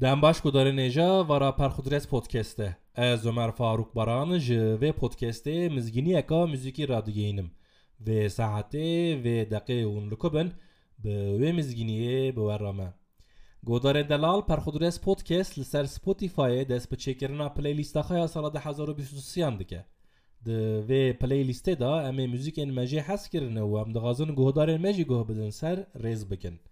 Baş gudarê nêja vara Perxudres podcast'e. Ez Ömer Faruk Baran ji vê podcastê mizginiyeka müzikî radiyeynim. Vê saetê vê deqê hûn li ku bin bi wê mizginiyê bi we re me. Godarê Delal Perxudres podcast li ser Spotifyê dest bi çêkirina playlîsta xwe ya sala 2023 dike. Di vê playlîstê da em ê müzikên me jê hes kirine û em dixwazin guhdarên me jî guh bidin ser rêz bikin.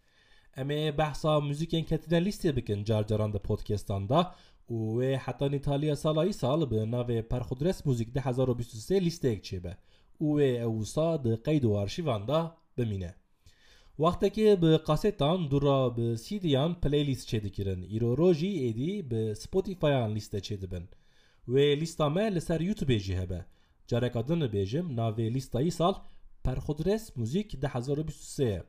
Ketine lîstê bikin car caran di podcastan da û wê heta Nîtaliya sala îsal bi navê Perxudres Müzik 2023 lîsteyek çêbe û wê ew wisa di qeyd û arşîvan da bimîne. Wextekê bi kasetan dura bi CDyan playlist çêdikirin. Îro rojî êdî bi Spotifyan lîste çêdibin. Wê lîsta me li ser YouTubeê jî hebe. Careka din dibêjim navê lîsta îsal Perxudres Müzik 2023 ye.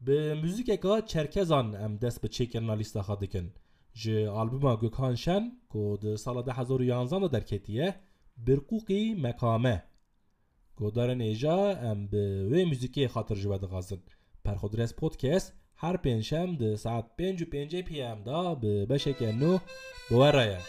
Bi müzikeka çerkezan em dest bi çêkirina lîsta xwe dikin. Ji albuma Gökhan Şen ku di sala 2011 de derketiye Birqûqî Mekame. Godarên êja em bi wê müzikê xatir ji we dixwazin. Perxudres Podcast her pênşem di saet 5 û 5 PM da bi beşekê nû bi we re ye.